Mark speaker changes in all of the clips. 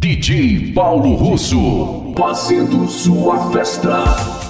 Speaker 1: DJ Paulo Russo. Fazendo sua festa.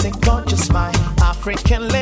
Speaker 2: Sexy, gorgeous, my African lady.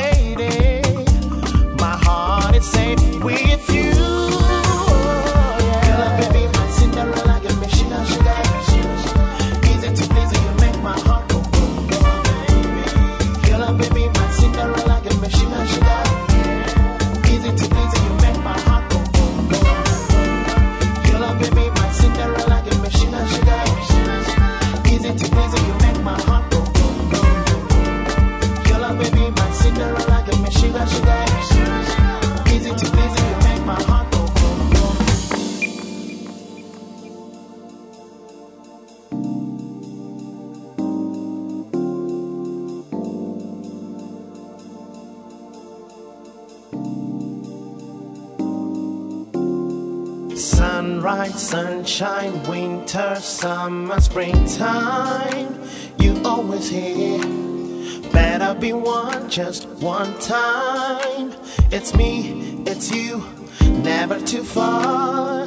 Speaker 2: be one, just one time. It's me, it's you, never too far.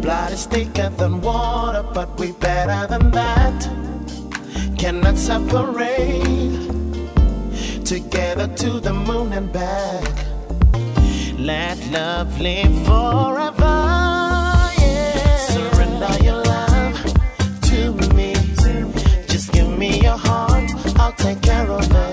Speaker 2: Blood is thicker than water, but we better than that. Cannot separate. Together to the moon and back. Let love live forever. Surrender your love to me. Just give me your heart, I'll take care of it.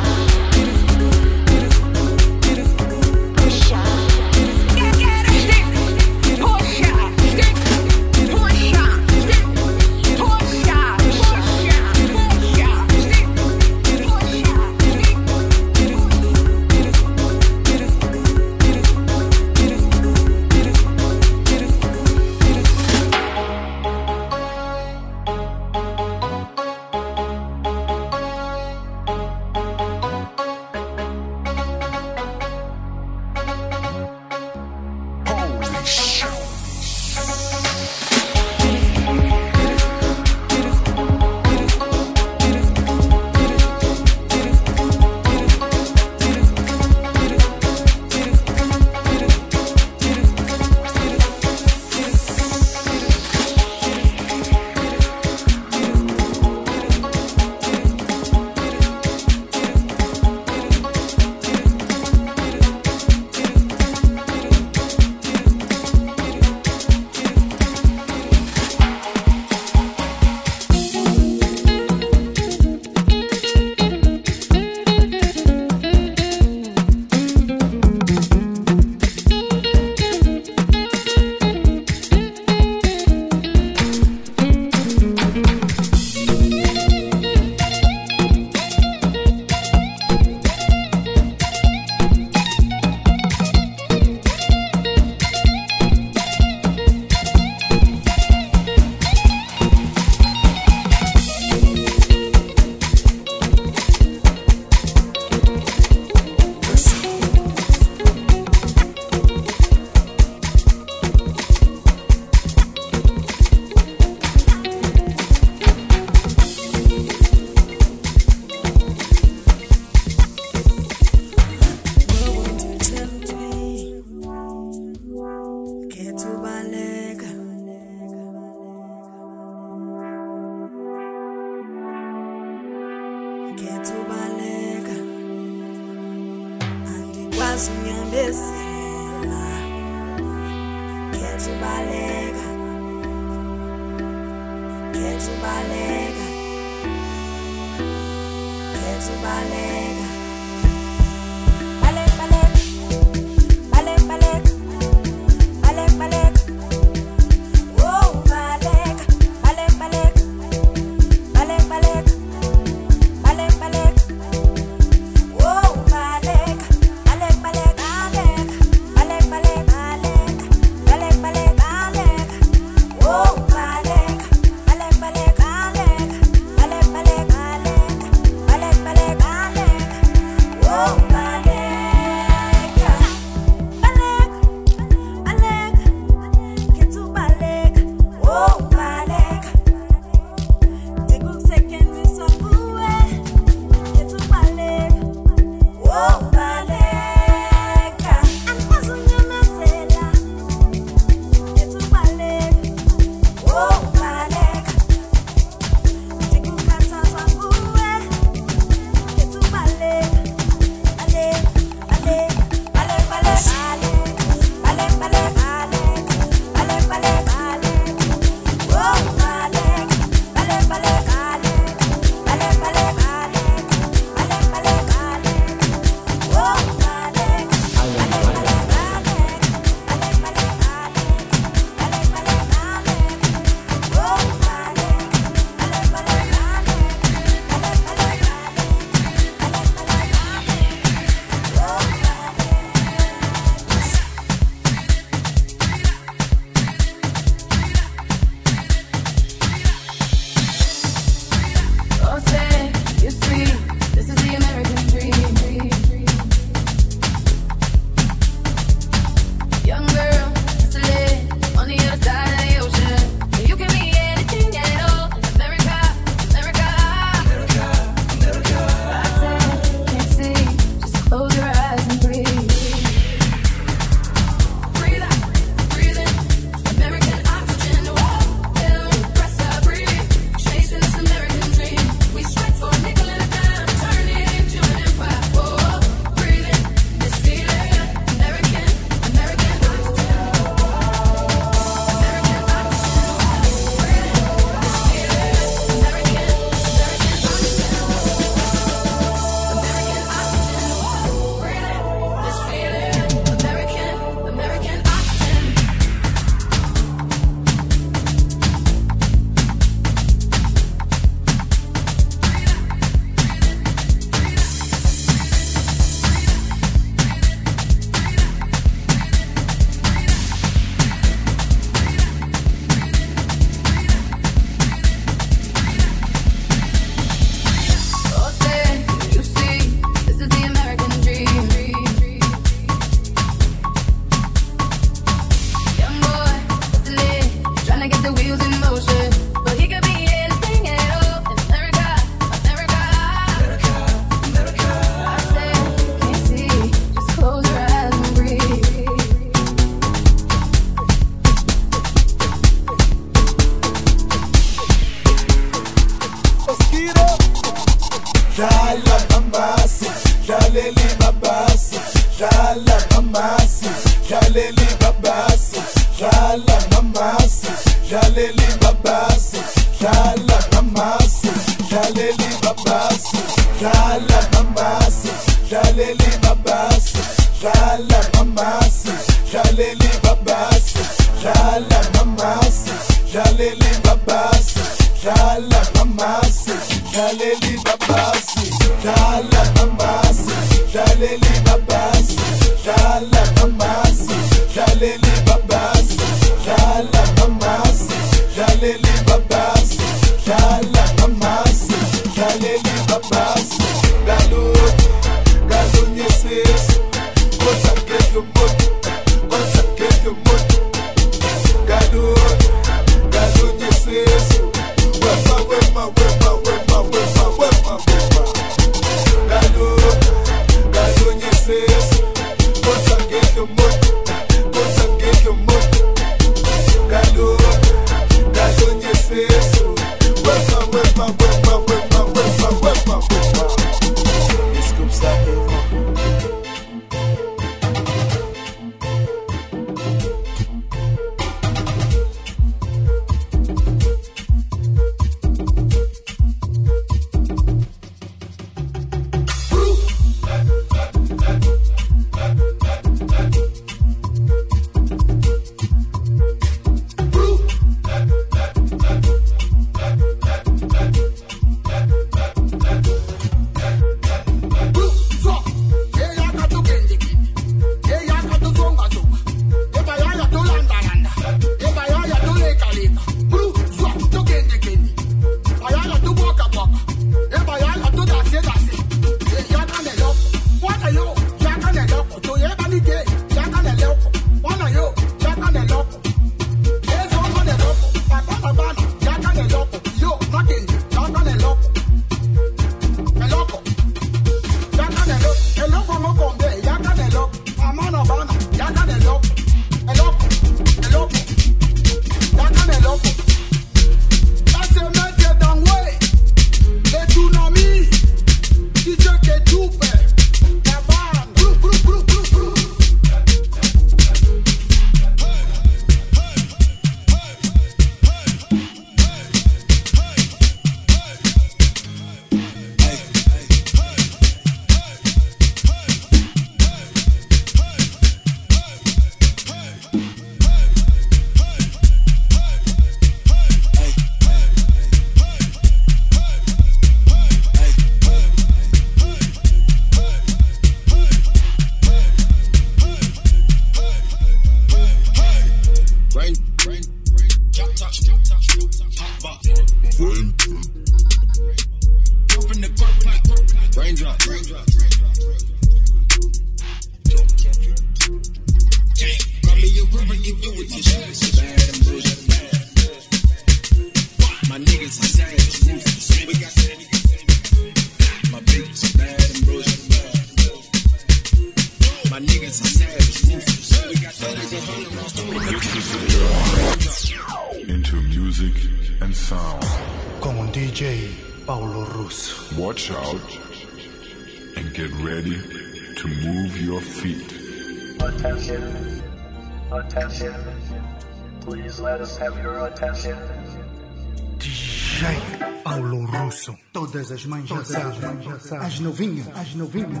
Speaker 3: Novinho, as novinho,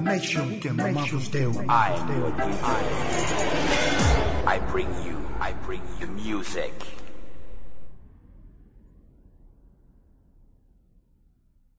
Speaker 3: que deu.
Speaker 4: I, I, I bring you, I bring you music.